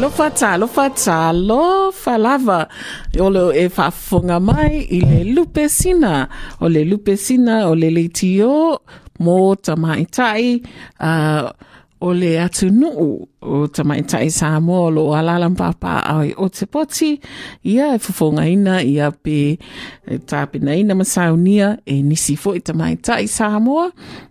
Alofa talofa talofa lava o le e whaafonga mai i le lupe sina. O le lupe sina o le leitio mō tamaitai uh, o le atu nuu o tamaitai Samoa o lo alalam papa ai o te poti. Ia e fufonga ina ia pe e tāpina ina masaunia e nisi fo i tamaitai Samoa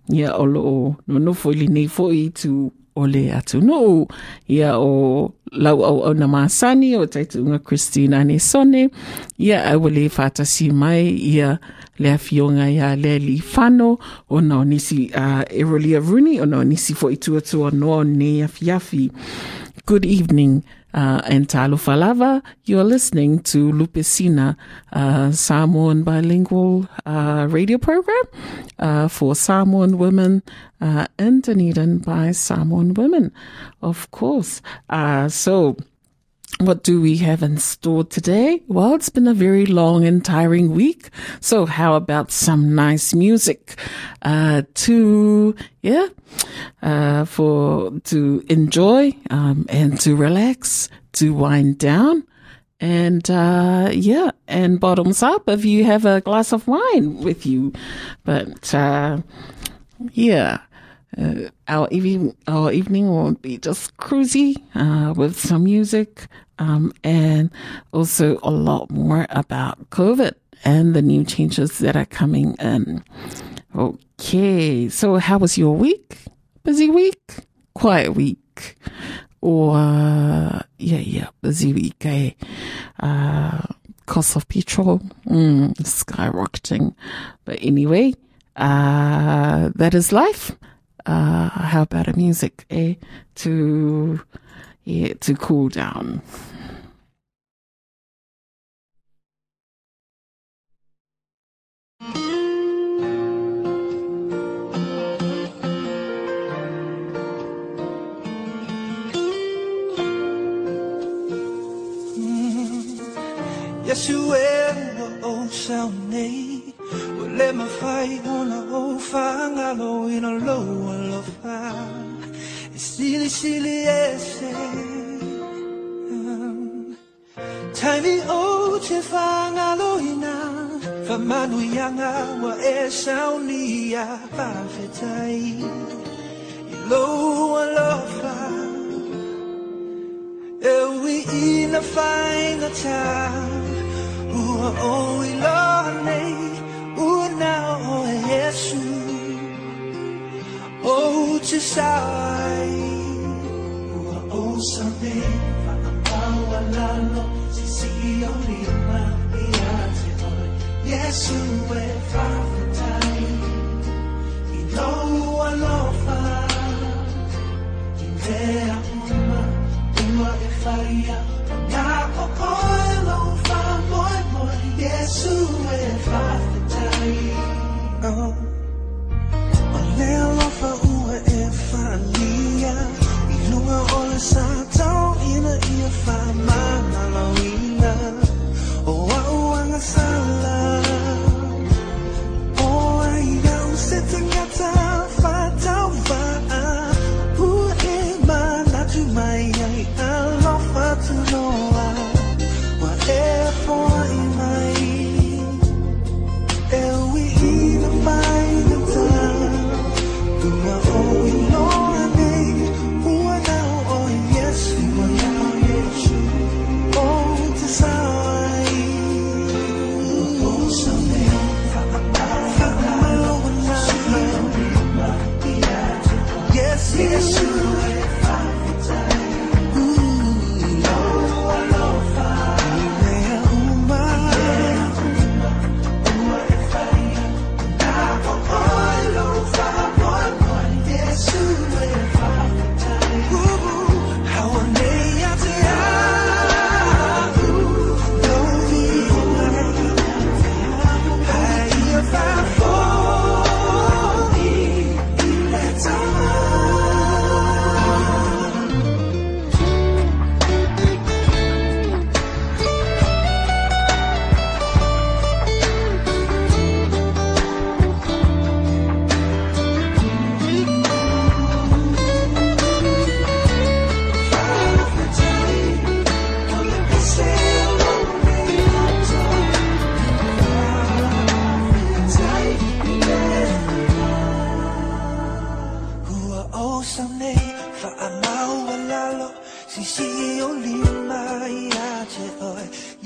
ia o lo no nofo ili nei fo tu o le atu nuu ia o lau au au na masani o taitunga Christina ne sone ia au le fatasi mai ia le afionga ia le li fano. O na nisi uh, Erolia Rooney o na nisi fo i tuatua no ne afiafi. Good evening uh, and Talofa Lava. You're listening to Lupe Sina, uh, Samoan bilingual uh, radio program uh, for Samoan women uh, in Dunedin by Samoan women, of course. Uh, so, what do we have in store today? Well, it's been a very long and tiring week. So how about some nice music, uh, to, yeah, uh, for, to enjoy, um, and to relax, to wind down. And, uh, yeah, and bottoms up if you have a glass of wine with you. But, uh, yeah. Uh, our evening, our evening will be just cruisy uh, with some music um, and also a lot more about COVID and the new changes that are coming in. Okay, so how was your week? Busy week? Quiet week? Or, uh, yeah, yeah, busy week, eh? Uh, cost of petrol, mm, skyrocketing. But anyway, uh, that is life. Uh, how about a music, eh? To, yeah, to cool down. Yeshua o sao nei O le mawhai ona o whangalo ina loa lo wha E sili sili e se Taimi o te whangalo ina Whamanu ianga wa e sao ni a pawhetai I loa lo wha E ui ina whainga tau Ua o i loa nei Ua na o e Yesu O te sai Ua o sa nei Whakapau a lalo Si si o lima i a te hoi Yesu e whawhatai I loa lofa I mea uma Ua e whaia Ngā o koe lofa Moi moi Yesu e whawhatai Oh O lea lofa ua e whania I lunga o le sa tau ina ia whamana lauina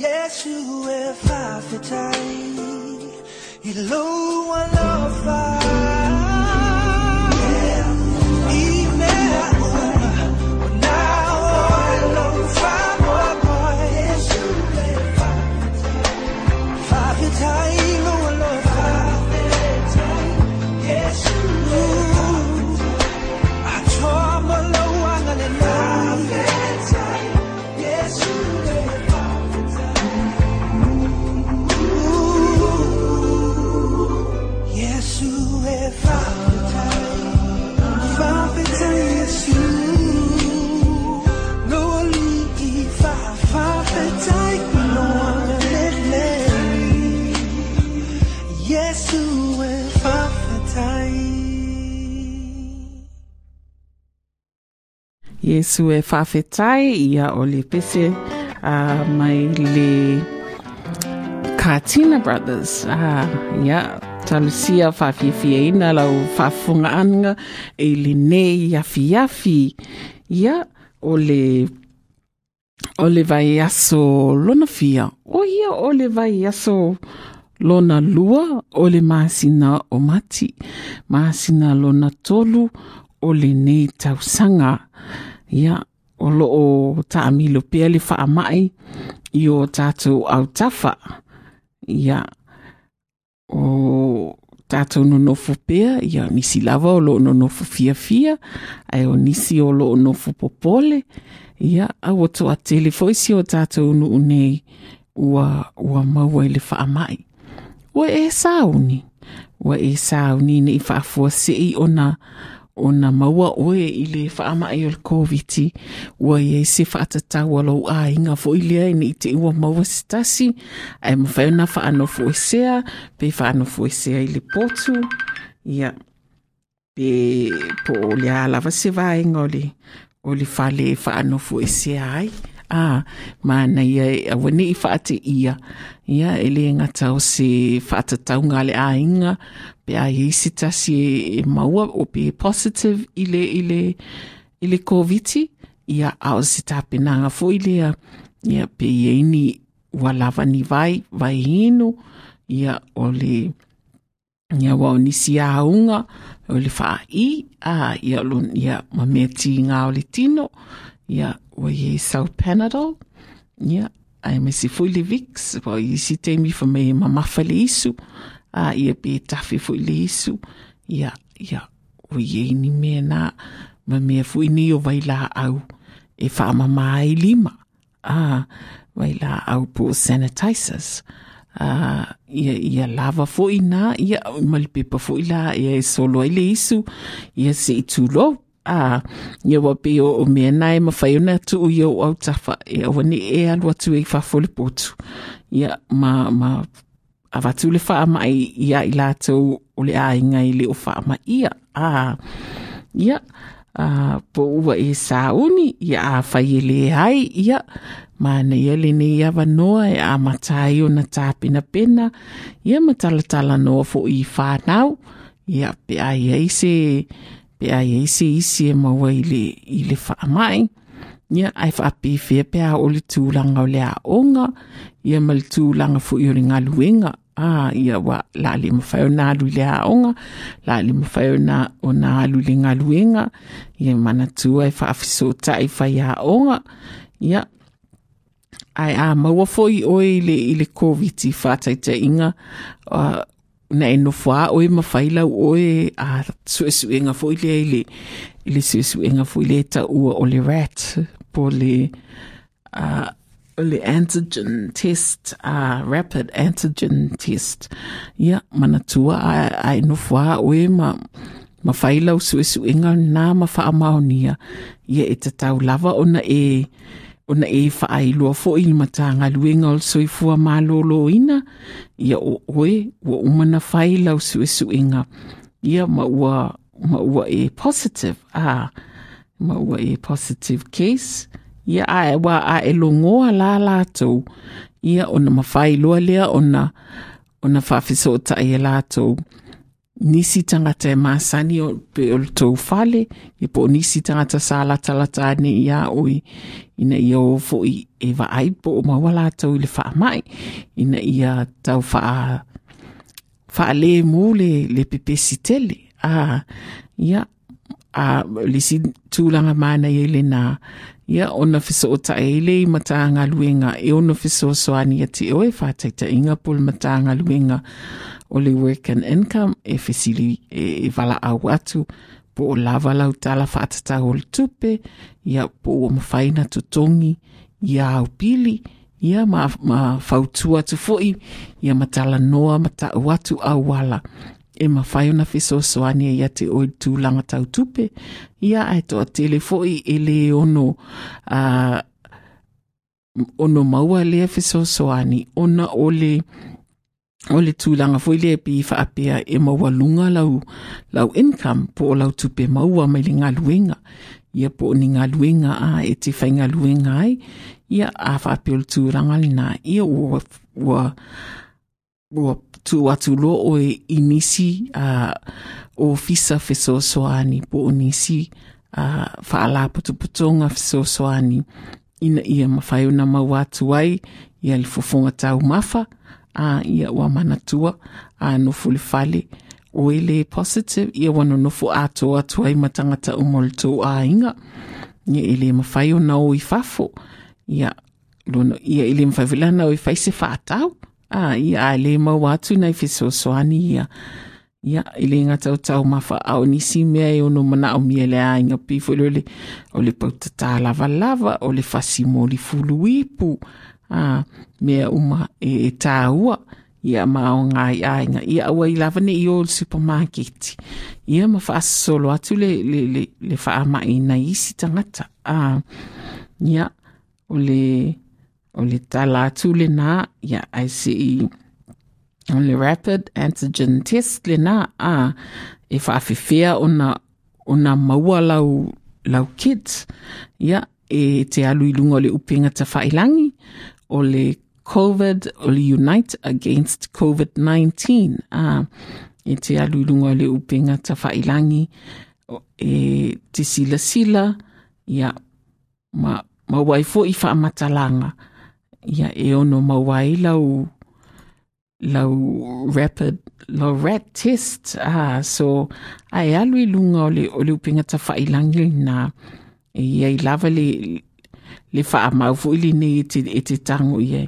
oi Yesu e fa fetai i lo alofa I Yesu e whawhetai ia o le pese uh, mai le Katina Brothers. Uh, ia, talusia whawhiawhia ina lau whafunga anga e le nei afi afi. Ia, o le o le vai aso lona fia. O ia o le vai aso lona lua o le masina o mati. Masina lona tolu o le nei tausanga. Ia o lo o taamilo pia le wha mai i o tātou au tafa. Ia o tātou no nofo pea, ia nisi lava o lo no nofo fia fia, ai o nisi o lo nofo popole, ia au o toa tele foisi o tātou no unei ua, ua maua i le wha mai. Ua e sauni, ua e sauni ne i whaafua sei o na o na maua oe i le whaamai o le COVID ua i e se whaatatau alo a inga fo i lea i te ua maua stasi ai ma whauna whaano fo e sea pe whaano fo e sea i le potu. Ia pe po o le alawa se vaenga o o le whale whaano fo e ai a mana ia e awane i whaate ia. Ia e le ngata o se whaatatau le a inga pe a i tasi e, e maua o pe positive i le, i le, i le COVID. Ia a o se tapenanga fo i lea. Ia pe ieini ua lava ni vai vai hinu. Ia o le ia wa o nisi a unga o le wha i a ia lun ia ma ngā o le tino. Ia o ye sau panadol. Ai me si fui le vix. Wa i si temi fa me ma mafa le isu a ia pe tafi fui le isu ia ia o ye ni me na ma me fui ni o vai la au. E fa ma mai lima. Ah, a vai la au po sanitizers. A ia ia lava fo ina ia mal pepa fo ila ia e solo ile isu. Ia se itulo a ia wa pe o, o mea nai ma whai ona tu u iau au tafa. E awa ni e alu atu e whafole potu ia ma ma a watu le wha mai ia i lātou o le a inga i le o wha ma ia a ia a po ua e sa uni ia a whai e le ai ia ma na ia le ne ia wanoa e a matai o na tāpina pena. Ia matalatala noa fo i whanau ia pe ai ai se pe ai e se isi e maua i le, i le whaamai. Ia ai whaapi whea pe a o le tūlanga o le a onga, ia ma le tūlanga fu i o le ngā luenga, a ia wa la le mawhai o nā alu le a onga, la le mawhai o nā o nā alu le ngā luenga, ia mana tua e whaafiso tai whai a onga, ia ai a maua foi i le i le COVID i whātaita inga, uh, na e nofua o e mawhaila o e a sue suenga fo i le i le i le sue suenga fo i le ta o le rat po le uh, le antigen test uh, rapid antigen test. Ia mana tua a, a e nofua o e ma ma whaila o sue suenga nā ma wha amaonia ia e tatau lava ona e ona e whaai loa fo i matanga luenga o soi fua malolo ina. Ia o oe ua umana whai lau sue suenga ia ma ua ma ua e positive a ma ua e positive case. Ia a e wa a e longoa la lātou. Ia ona ma whai loa lea ona ona ta e lātou nisi tangata e masani o pe o tau fale, i po nisi tangata sa alatalata ane ia o i, ina ia o fo i e wa aipo o mawala tau ili faa mai, ina ia tau faa, faa le mule le pepe sitele, a, ia. A le si tūlanga mana i le nā ia ona fiso o ta e le i matanga luenga. E ona fiso soani ati oe whataita inga pul matanga luenga. O le work and income e fesili e, e vala au atu. Po o lava lau tala whaatata o le tupe. Ia po o mawhaina tutongi. Ia au pili. Ia ma, ma fautua atu foi. Ia matala noa mata watu au wala e ma ona fiso soani ia te oi tūlanga tau tupe ia ai toa tele foi e le ono uh, ono maua lea fiso soani ona o le o le tūlanga foi le pi whaapea e maua lunga lau, lau income po o lau tupe maua mai le ngā luenga. Ia po o ni ngā luenga a e te luenga ai, ia a whaapea o le tūranga le nā. Ia ua, ua, ua tu atu lo o e inisi a o fisa feso soani po o nisi a whaala putuputonga feso soani. Ina ia mawhai ona mau atu ai ia le fofonga tau mafa a ia ua manatua a nofu le fale o ele positive ia wana nofu ato atu ai matangata umol tō a inga. Ia ele mawhai ona o i fafo ia lona ia ele mawhaivilana o i whaise whaatau a ia a le mau atu nei fesosoani ia. Ia ile nga tau tau mafa au nisi mea e ono mana o mia le ainga pifo le ole o le pautata lava lava o le fasi mo li fulu ipu. A mea uma e, e tāua ia ma o ngai ainga. Ia aua i lava ne i o le supermarket. Ia ma fa solo atu le le le le fa ama ina isi tangata. A ia o le o le tala atu le na ia ai se i o le rapid antigen test le na a e whaafewhea o na, o na maua lau, lau kids ia e te alu i lunga o le upinga ta whailangi o le COVID o le Unite Against COVID-19 a e te alu i lunga o le upinga ta whailangi o, e te sila sila ia ma, ma wai fo i whaamatalanga ia e ono ma wai lau lau rapid lau rat test. Ah so ai alu i lunga o le o le upinga ta whailangi na ia i lava le le wha mau fu ili ne e te, e te tango ia.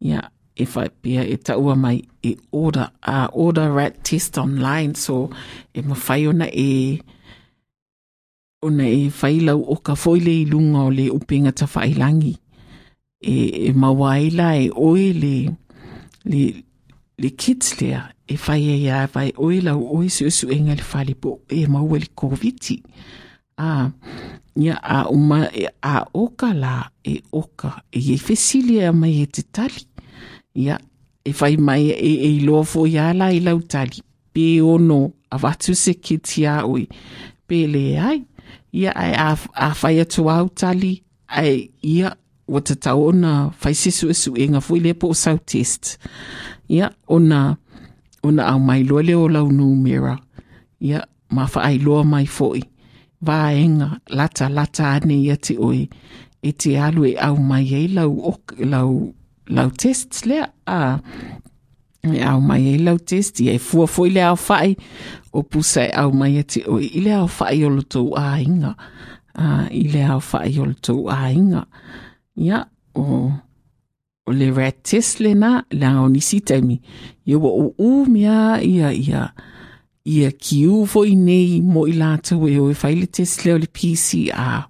Ia e pia e taua mai e order a uh, order rat test online so e ma whai ona e ona e lau o ka foile i lunga o le upinga ta e, e mawaila e oe le le le kids lea e whai e ia vai oe lau oe su su enga le whali po e maua le COVID-19 a ia a uma e a oka la e oka e e fesili e mai e te tali. Ia e whai mai e e loa fo ia la i lau tali. Pe ono a watu se kiti a oi. Pe le ai ia ai a, a whai atu au tali ai ia o te tau ona whai sesu e su e ngā fui le po sau test ia ona ona au mai loa le o lau numera ia ma wha ai loa mai foi. Vaenga lata ane ia te oi. E te alu e au mai e lau, ok, lau, lau test lea. A e au mai e lau test ia e fua foi le whai o pusa e au mai te oi. I le whai o lo tau a inga. A i le whai o lo tau a inga ia o o le rat test le na la o nisi taimi ia wa o u mea ia ia ia kiu fo i nei mo i lātou e o e whaile test leo le PCR.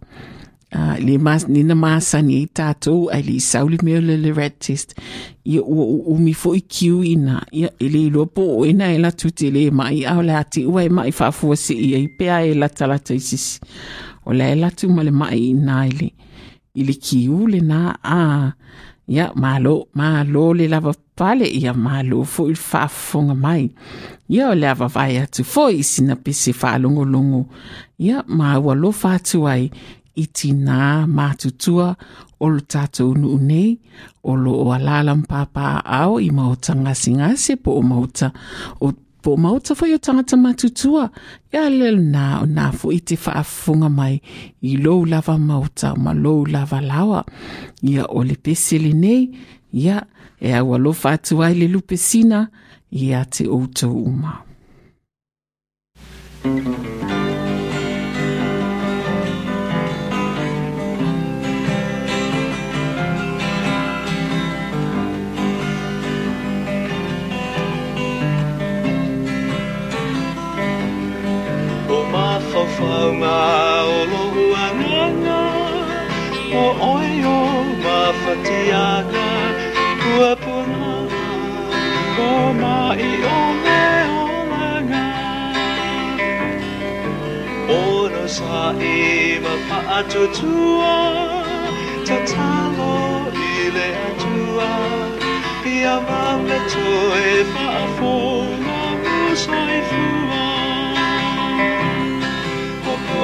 Uh, le mas, nina masani i tātou ai le sauli meo le le red test ia ua umi fo i kiu ina ia e le ilo po o ina e la tute le mai au le ati ua e mai whafua se ia i pea e la talata i sisi o le e la tu ma le mai ina i le i le kiu le na a ia malo malo le lava pale ia malo fo i whafonga mai. Ia o le ava vai atu fo i sina pese whaalongolongo ia maua lo whātu ai. I tina mātutua o lo tātou nu nei o lo o alala mpapa au i mauta ngasi ngasi po o mauta o po mauta foi o tangata matutua. Lelo nā o nā fo i te whaafunga mai. I lou lava mauta ma lou lava lawa. Ia o le pesele nei. Ia e au alo whātu ai le lupe sina. Ia te outou uma. Mawhawhaunga o nganga O oi o mawhatianga Kua Ko mai o me o langa Ono sa e ma atutua Ta talo i le atua Ia ma me to e whaafona fua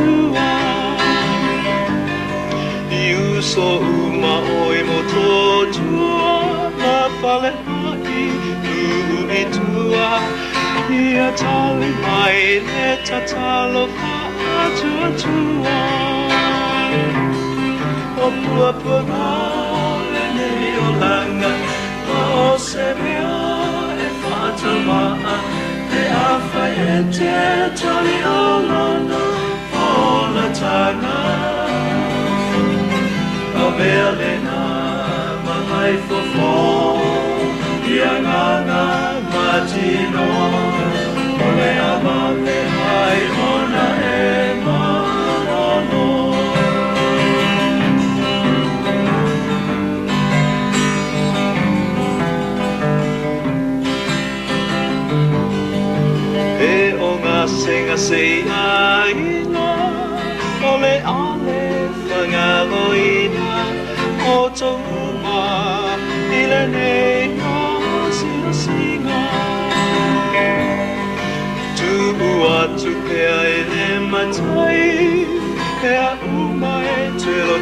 matua I uso uma oi mo tō tua Na whale mai u i tua. Ia tali mai le tatalo wha atua tua. O pua pua le nei o langa o se mea e whata maa. E a whai e te tali o O mea le na ma mai fo fo Ia nganga ma tino O le ama me hai ona e manono E o ngā senga se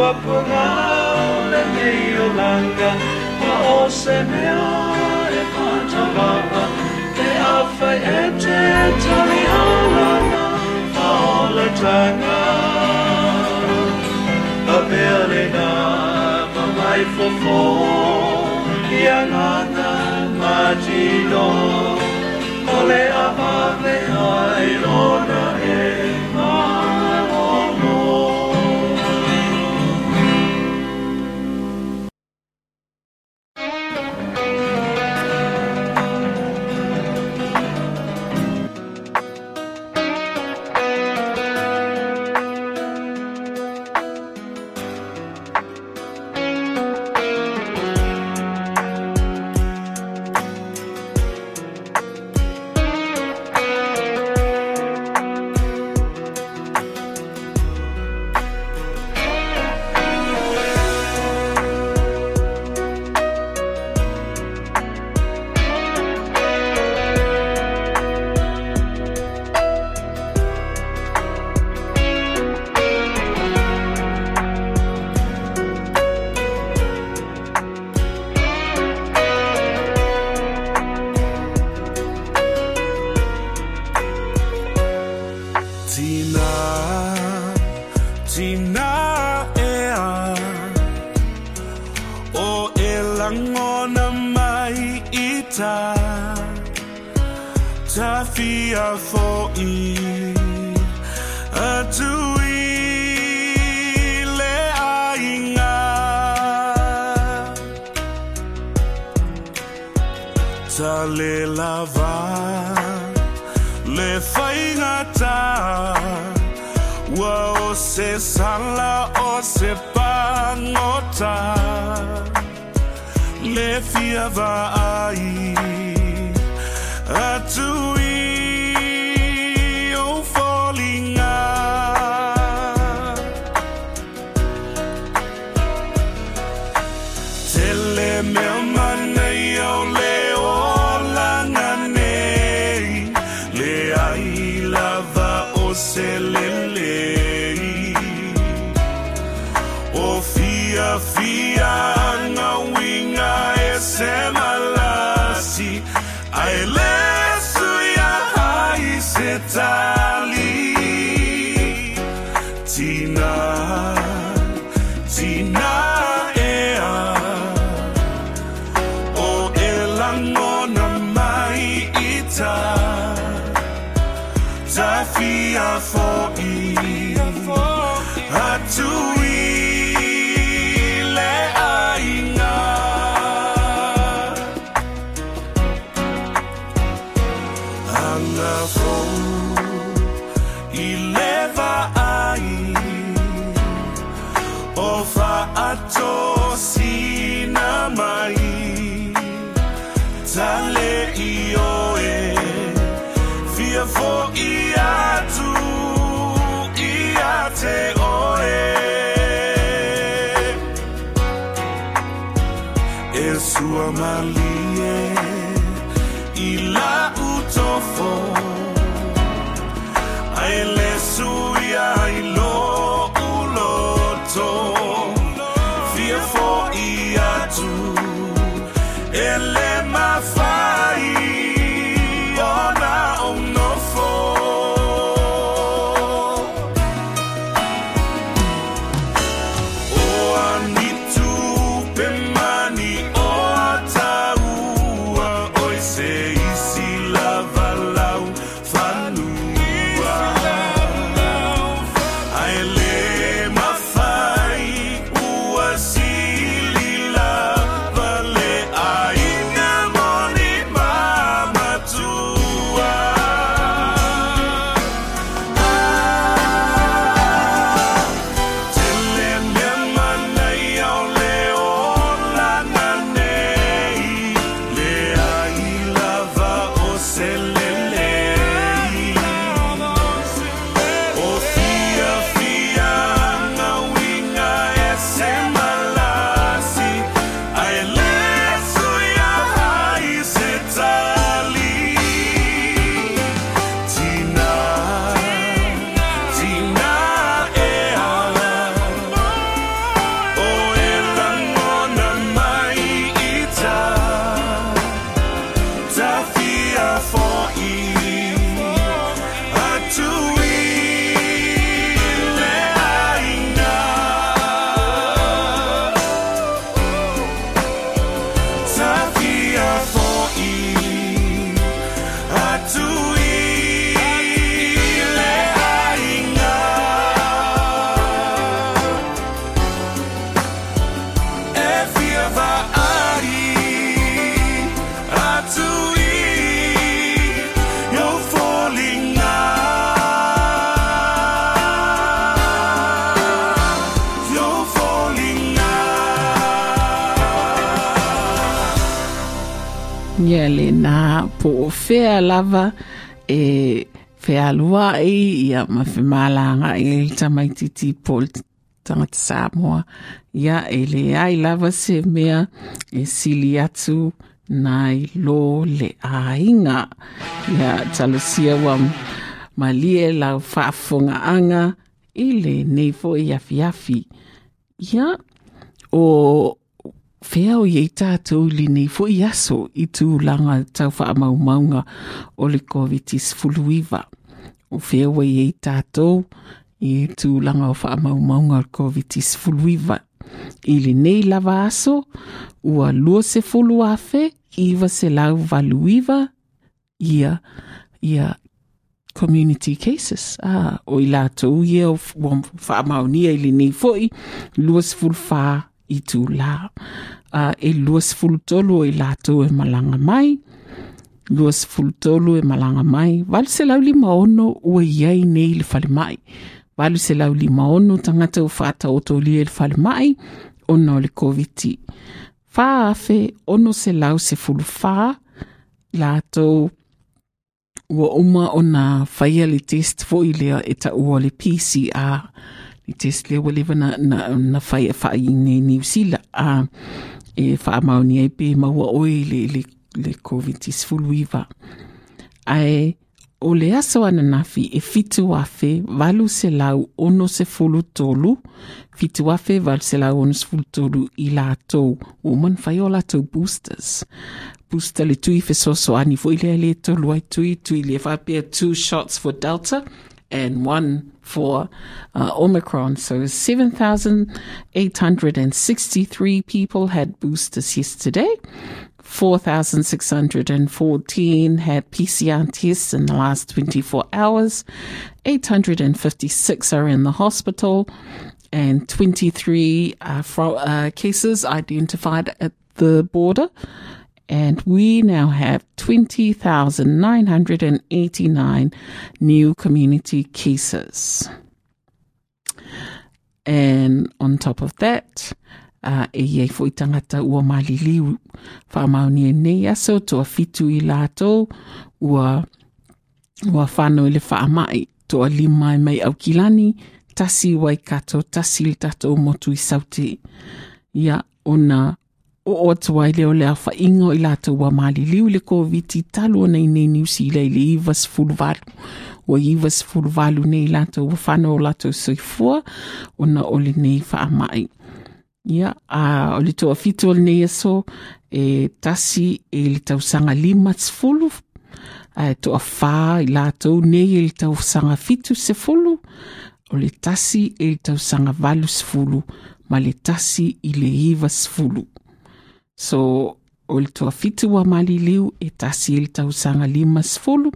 pua pua le nei o langa Ma o se mea e pata waka Te awhai e te tari o langa Ma o le tanga A mea le nā ma mai fofo Ia ngana ma tino O le amave ai lona e pangota Le fia Ia le nā po o whea lava e whea lua i ia ma whi mālanga i le tamaititi po le tangata Samoa. Ia e le ai lava se mea e sili atu nai lo le ainga. Ia talosia wa malie lau whaafonga anga i le neifo i afi afi. Ia o Whea o iei tātou li nei fo i aso i tū langa tau o le COVID-19 fuluiva. O whea o iei tātou i o o le COVID-19 fuluiva. I le lava aso, ua lua se fulu afe, iwa se lau valuiva, ia, ia community cases. Ah, o i lātou ia o wha mau nia i le nei lua i la. Uh, e lua sifulu tolu o i e mai. Lua sifulu tolu e malanga mai. Walu se lau lima ono ua iai nei le fale mai. Walu se lau lima ono tangata o whata o tōli e le fale mai. Ono le COVID-19. Wha afe ono se lau se fulu wha. Lātou ua uma o nā le test fo i lea e ta ua le PCR. Le test lea ua lewa na, na, na whaia wha i ne New Zealand. A e wha mauni ai pe maua oi le, le, le COVID-19 fuluiva. Ai o le aso ana nafi e fitu afe valu se lau ono se fulu tolu, fitu afe valu se lau ono se fulu tolu i la tau, o man fai o la tau boosters. Booster le tui fe soso ani le tolu ai tui, tui le whapea two shots for Delta and one for uh, Omicron. So 7,863 people had boosters yesterday. 4,614 had PCR tests in the last 24 hours. 856 are in the hospital and 23 uh, uh, cases identified at the border. And we now have 20,989 new community cases. And on top of that, uh, e iei fo i tangata ua maliliu whaamauni e nei aso toa fitu i lātou ua, ua whānau i le whaamai toa lima e mai au kilani tasi wai kato tasi le tatou motu i sauti ia ona o o lea o le afaʻiga o i lātou ua maliliu le koviti talu ona inei nei niusi le i le ivas Ua o ivas fulvalu nei lātou ua whanau o lātou soifua ona o nei whaamai. Ia, a o le toa o le nei aso e tasi e le tausanga lima a e toa i lātou nei e le tausanga fitu se fulu. O le tasi e le tausanga valu sfulu ma le tasi i le iwa so o le toa fitu wa mali liu e tasi e le tausanga lima sfulu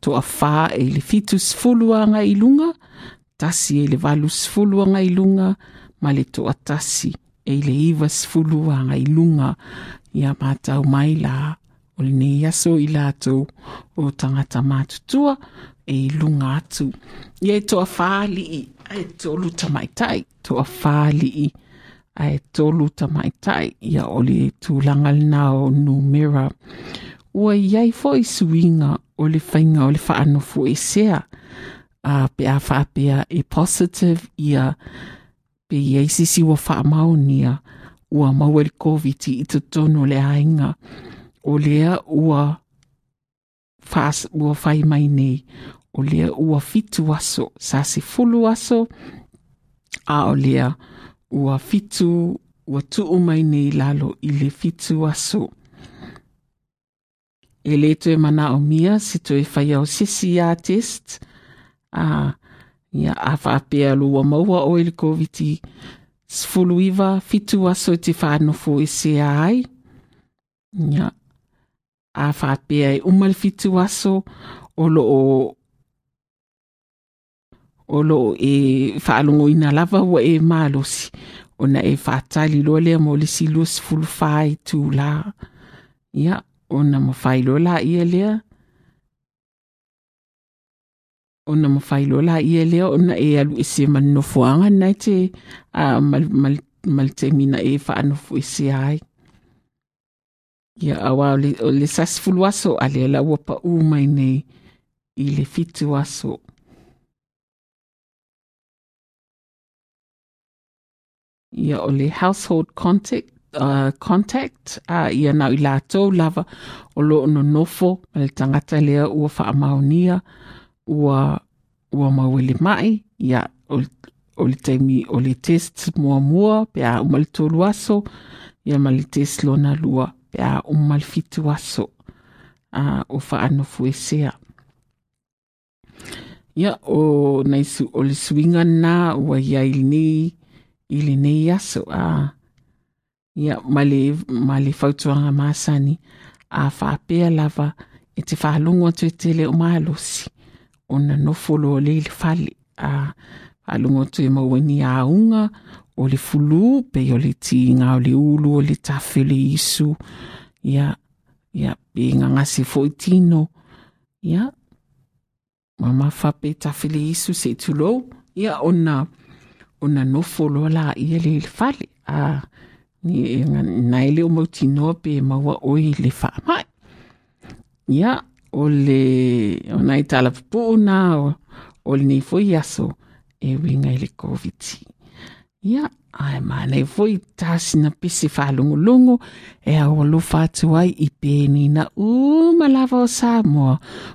toa whā e le fitu i lunga tasi e le valu i lunga ma le toa tasi e le iwa sfulu anga i lunga. Ia mātau mai la o le nei aso i lātou o tangata mātutua e i lunga atu. Ia e toa whāli i a e tolu tamaitai, toa whāli i a e tolu tamaitai ia o le tūlanga lina o numera. Ua iai fo i suinga o le whainga o le whaanofu e sea. A pe a whaapea e positive ia pe iai sisi wa whaamaunia ua maua le COVID i te tono le ainga. O lea ua ua fai mai nei. O lea ua fitu aso sa se fulu aso. A o lea ua fitu ua tuu mai nei lalo i le fitu aso e le to e mana o mia si to e fai au sisi a test a ia a whaapea lua maua o ili COVID sfulu iwa fitu aso e te whanofo e se ai. Ia a whaapea e umal fitu aso o lo o o lo e whaalongo ina lava wa e malosi ona e whaatali loa lea mo le silu sfulu whai tu la. Ia ona mo whai loa la ia lea. Ona mo whai loa la ia lea ona e alu e se manofoanga nai te a mal, mal, mal te mina e whaanofo e se ai. Ia awa o le, sasfulu aso a le la ua mai nei i le fitu aso ia o le household contact uh, contact a ia na i lava o lo no nofo ma le tangata lea ua whaamaunia ua ua mawele mai ia o, o le taimi o le test mua mua pe a uma le tolu aso ia ma le test lona lua pe a uma le fitu aso a o whaanofu e sea. Ia o nei su, o le swinga na ua ia ili ili nei aso a ia ma le, ma le fautuanga masani. A whaapea lava e te whaalungo atu e tele o mahalosi ona nofolo o le le fale a whaalungo atu e mauani a unga o le fulu pe o le tinga o le ulu o le tafele isu. Ia ia pe ngangasi fo tino ia mama fape tafele isu se tulo ia ona ona nofolo la ia le le fale a ni nai le o mautino pe maua oi le whaamai. Ia, o le, o nai tala pupu na, o, o le nei foi aso, e winga i le COVID. Ia, Ai mai nei foi tasina pisi whalungulungu e au alofa atu ai i pēni na uma lava o Samoa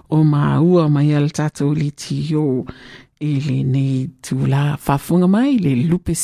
o mā ua mai al tatou li tio i le nei tūla whafunga mai le lupe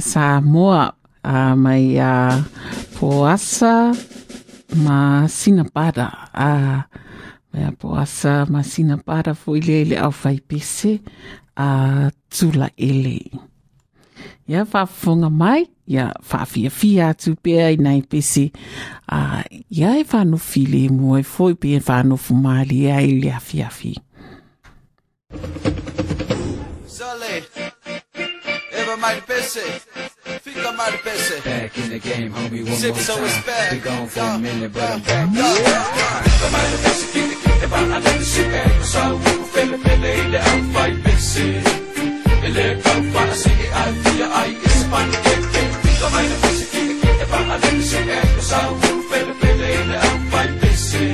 sinau. Penina Samoa a mai a poasa ma sinapada a mai a poasa ma sinapada fo ile ile au fai pese a tula ele. Ia mai, ia whawhia fia atu pia i nei pese a ia e whanofi le mua e foi pia e whanofu mali ia i le afi mighty busy. Fica mighty busy. Back in the game, homie, one Zip, more so time. It's back. Been gone for yeah. a minute, but yeah. I'm back. Yeah. Fica mighty busy, fica kigge bare lidt sit bag på så uge fælde fælde hele af fight busy. Eller kom fra at sikke ej, fire ej, ikke så bare kæft. Fica mighty busy, fica kigge bare lidt back. bag på så uge fælde fælde hele af fight busy.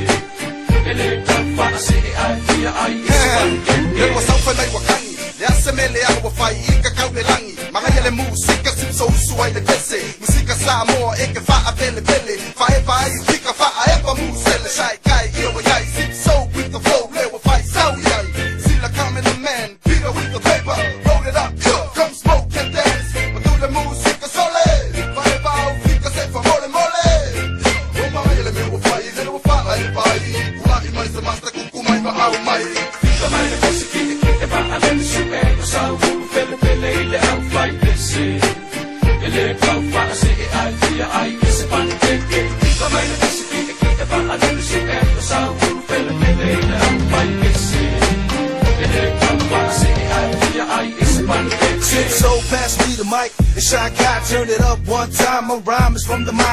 Eller kom fra at sikke ej, fire ej, ikke så bare kæft. Jeg var sammen for dig, hvor kan yasemele yangobofai ikakaudelangi makayele musika simsousuwaile tese musika samoa eke faa pelepele faefaai fika faaepa musele. Shaikai iowayai simsou with the flow lewafai sauyai sila kamen a man peter with the paper. Load it up good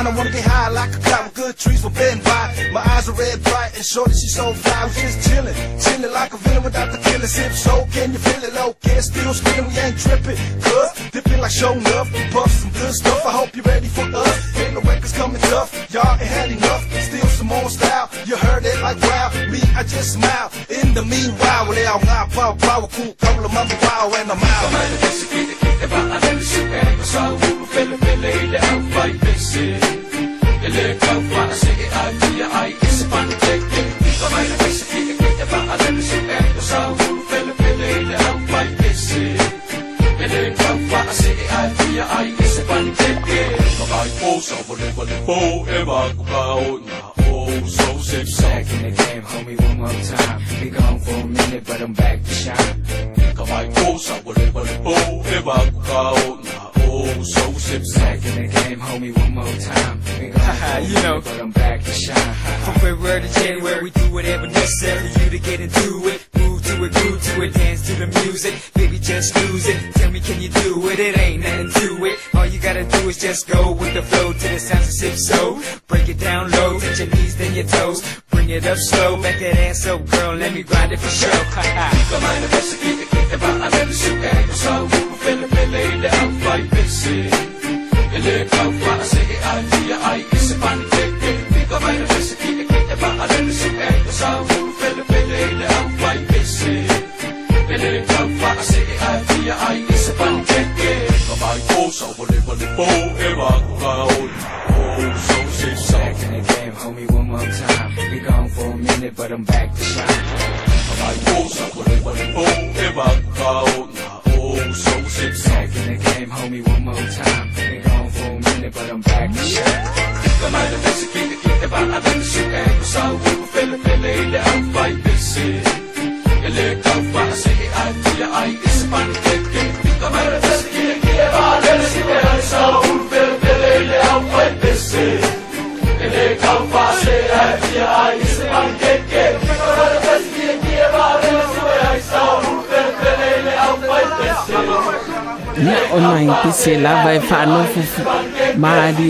I wanna get high like a cloud. Good trees were bent by. My eyes are red bright and shorty, she so fly. Was just chillin', chillin' like a villain without the killer sip. So can you feel it low? Can still spinning, we ain't trippin'. Cause dipping like show enough. Puff some good stuff. I hope you're ready for us. Ain't no records coming tough. Y'all ain't had enough. Still some more style. You heard it like wow. Me, I just smile. In the meanwhile, well, I'm not power, power, cool, e it? It ain't nothing to it. All you gotta do is just go with the flow to the sounds of sip so. Break it down low, touch your knees, then your toes. Bring it up slow, back that ass up, girl. Let me grind it for sure. show. Ka mai na kasi ki e ki e pa a lele su e ko sa wu pele pele i le au fai pese. E le kau pa a se e ai fia ai e se pan teke. Ka mai na kasi ki e ki e pa a lele su e ko sa wu pele pele i le au fai pese. E le kau pa a se mai po sa vole vole po e ma ku ka o o so se so. Back in the game, homie, one more time. Be gone for a minute, but I'm back to shine. Mai po sa vole vole po e ma ku ka o na o so se so. Back in the game, homie, one more time. Be gone for a minute, but I'm back to shine. Ka mai na kasi ki e ki e pa a lele su e ko sa wu pele pele i le au fai pese. E le kau pa a se e ai fia ai e se pan teke. Ka mai na kasi ki e ki e pa a lele su e ko sa wu pele pele i le au fai pese. E le kau pa a se e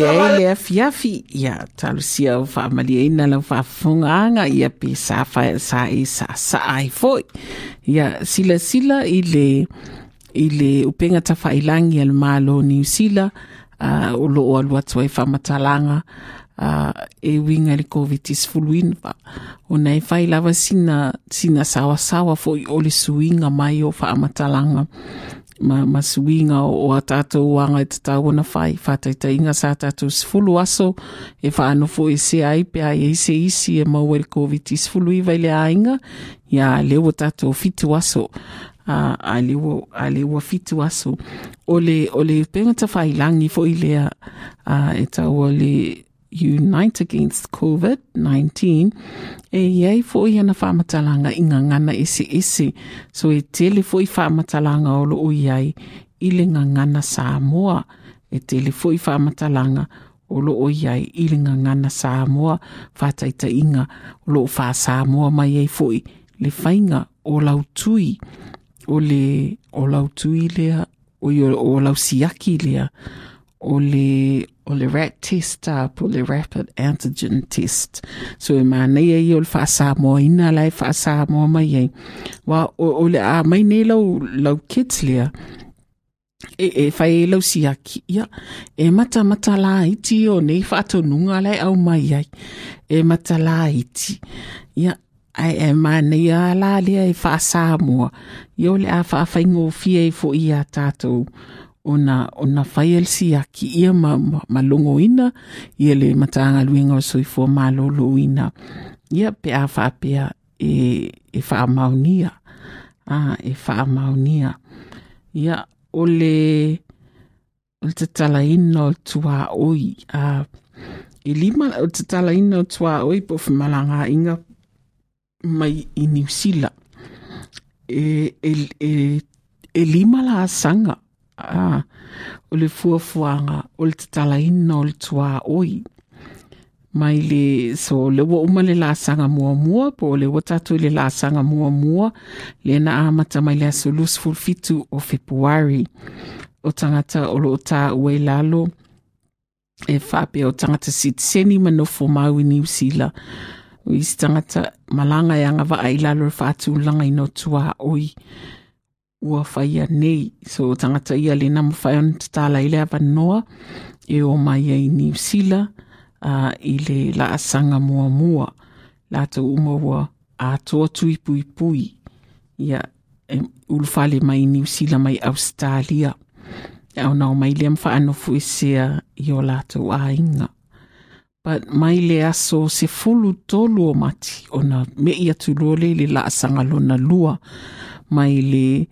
ai le afiafi. Ia talusia o e lau whaafungaanga. Ia pe sa whae sa e sa sa ai foi. Ia sila sila i le i le upenga ta whailangi al malo New Zealand. Uh, o lo o alu atu e whamatalanga. Uh, e winga le COVID-19 fuluina o nei whai lava sina, sina sawa sawa fo i ole suinga mai o whamatalanga ma, ma suinga o a tātou wanga e te tāwana whai whataita inga sa tātou sifulu aso e whaanofo e se ai pe ai e se isi e mau e le COVID-19 fulu i vai le ainga ia leo tātou fitu aso Ah, a a lewa a lewa fitu aso. O le o le penga ta whailangi fo i lea a e tau o le Unite Against COVID-19 e iai fo i ana whamatalanga i ese ese. So e tele fo i whamatalanga o lo o iai i le ngā ngana Samoa. E tele fo i whamatalanga o lo o iai i le ngā ngana Samoa. Whataita inga o lo o Samoa mai ei fo i le whainga o lau tui o le o lau tui lea o, i o, o lau siaki lea. O le o le rat test up po le rapid antigen test. So e mānei ai o le whaasamoa ina lai whaasamoa mai ai. Wa o, o le a mai nei lau, lau kids lea e, e fai e lau siaki ia e mata mata la iti o nei whaatonunga lai au mai ai. E mata la iti. Ia ai e mānei a la lea e whaasamoa. I o le a whaawhaingo fia e fo i a tātou. Ona ona fai el si aki ia ma, ma, ma longo ina ia le matanga luinga o soifua malolo ina. Ia pe a wha pea e, e wha maunia a e wha maunia ia o le o te tala ina o tua oi a e lima o te tala ina o tua oi po whamalanga inga mai i New e, e, e, e lima la sanga ah, o le fuafuanga o le tatalaina o le mai le so le wa uma le la sanga mua mua po tatu le sanga mua mua le na amata mai le aso lusful fitu o February. O tangata o lo ta ue lalo e whape o tangata sitseni manofo mau i Zealand o isi tangata malanga yanga wa ai lalo e whaatu langa ino tua oi ua whaia nei. So tangata ia le namu whai on te i le awa noa e o mai ai Zealand uh, i le la asanga mua mua. La te umaua a toa tui pui pui. Ia e, ulufale mai Zealand mai Australia. Au nao mai le am whaano fuesea i o la te inga. But mai le aso se fulu tolu o mati. O na me ia tu lole le la asanga lona lua. Mai le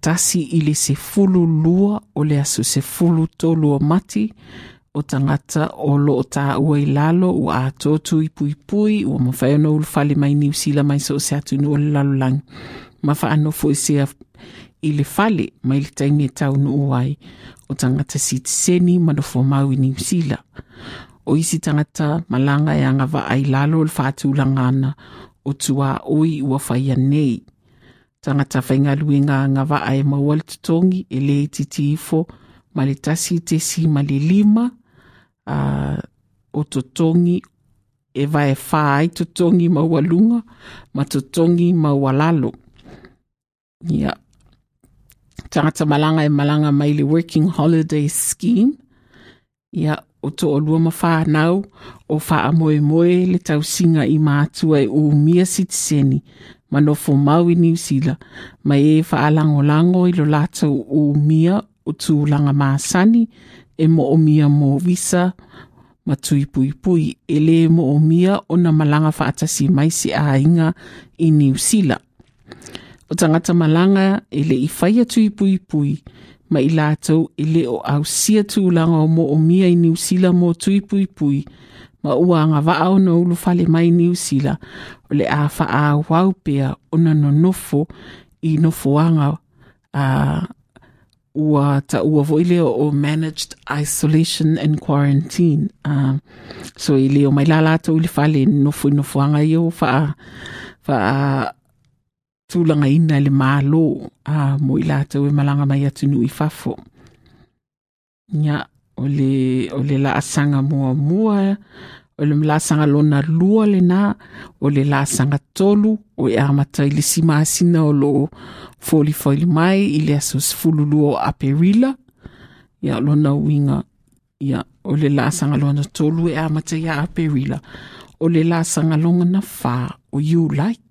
tasi i se fulu lua o le aso se fulu tolu o mati. O tangata o lo o tā ua i lalo o a tōtu i pui pui o ma whai ono ulu mai New Zealand mai so se atu o le lalo lang. Ma wha ano fo i se i le fale mai le taimi e tau nu uai o tangata si seni ma no mau i New Zealand o isi tangata malanga e anga wa ai lalo le whātu langana o tua oi ua whaia nei tangata whainga luenga nga wa ai mawal tutongi e le titi ifo ma le tasi te si ma le lima uh, o tutongi e e wha ai tutongi ma walunga ma walalo ia yeah. tangata malanga e malanga mai le working holiday scheme ia yeah. O to o lua mawhanau o wha moe moe le tausinga i mātua e o mia sitiseni ma no mau i New Zealand ma e wha lango i lo lātou o mia o tūlanga māsani e mo o mia mo visa ma tui pui pui e le mo o mia o na malanga wha atasi mai si a inga i New Zealand. O tangata malanga e le i whaia tui pui pui ma i lātou e le o au sia tūlanga o mo o mia i Zealand mo tui pui pui ma ua nga vaao na ulu fale mai Zealand. O le a wha a wau pea o na no nofo i nofo anga a ua ta ua voile o managed isolation and quarantine. Um, so i leo mai la lātou i le fale nofo i nofo anga i o wha wha tūlanga ina le mālo a mo i lātou e malanga mai atu nui fafo. Nya, o le, o le la asanga mua mua, o le la asanga lona lua le nā, o le la asanga tolu, o e amata i le sima asina o lo folifoili mai, i le asos fululu o aperila, ia lona winga, ia o le la asanga lona tolu e amata i aperila, o le la asanga longa na whā o like,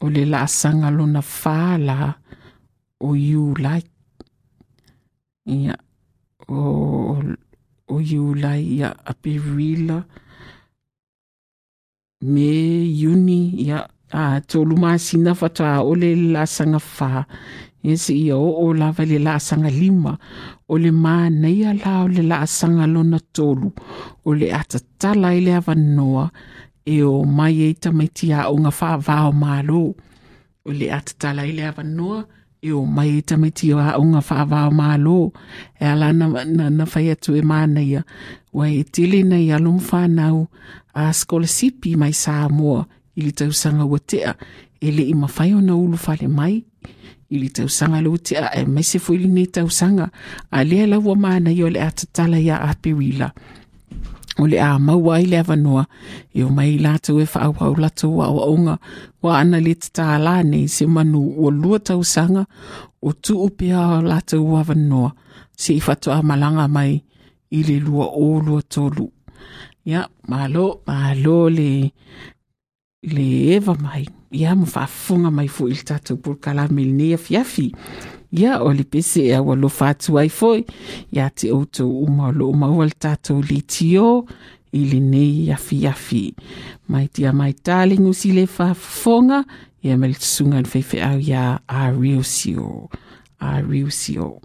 o le la asanga lona whāla o like. Ia, o, o like, ia, api rila, me uni, ia, a tolu masina fata le la asanga whā. Ia se ia o o lava le la asanga lima, o le mā neia la o le la asanga lona tolu, o le atatala i le avanoa, e o mai e tamaiti a o ngā whaavao mālo. O le atatala i le avanoa, e o mai e tamaiti a o ngā whaavao mālo. E ala na, na, na whai atu e māna ia. Wa e tele nei alum whanau a skolasipi mai sā mua i li tausanga watea. E le i mawhai o na ulu whale mai. I li tausanga le watea e mai se fuili nei tausanga. A lea lau wa māna i o le atatala ia a perila o le a maua i le avanoa e o mai lātou e wa o onga wa ana le tata la nei se manu o lua tau sanga o tu upea o lātou avanoa se i whatoa malanga mai i le lua o lua tolu. Ia, malo, malo le le eva mai. Ia, ma whaafunga mai fu il tātou purkala milnea fiafi. Ia o le pese e aua lofa atu ai foi iā te outou uma o loo maua le tatou litio i lenei afiafi mai tia le gusi le faafofoga ia ma le tusuga le faifeau iā ariusio. Ariosio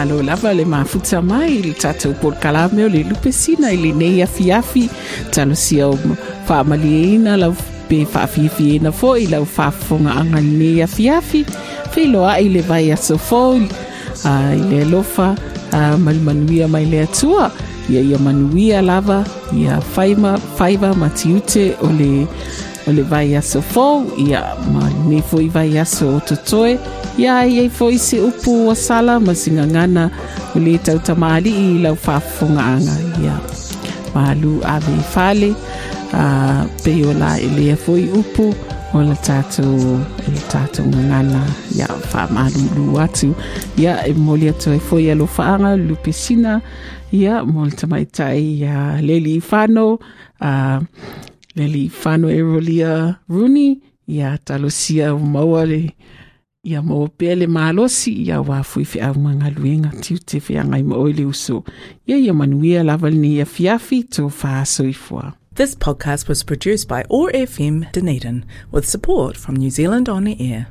malo lava le mafuta mai i le tatou polokalame o le lupesina i lenei afiafi. Talosia o faamalieina lau pe faafiefiena foʻi lau faafofogaaga lenei afiafi. Feiloaʻi le vai aso fōu uh, i le alofa uh, mai le atua. Ia ia manuia lava ia faiva whaiva matiute o le o le vai aso fou ia ma lenei fo i vai aso o totoe ia ia i fo i se upu o sala ma singangana o le tau tamali i lau whafonga anga ia malu ave i fale uh, pe o la i lea fo i upu o le tātou e le tātou ngangana ia whamalulu atu ia e moli atu e foi alo whaanga Lupe Sina ia mo le tamaitai ia leli i whano uh, leli i whano e rolia runi ia talosia o maua le ia mo le ia oile uso ia ia manuia This podcast was produced by OAR FM Dunedin with support from New Zealand On the Air.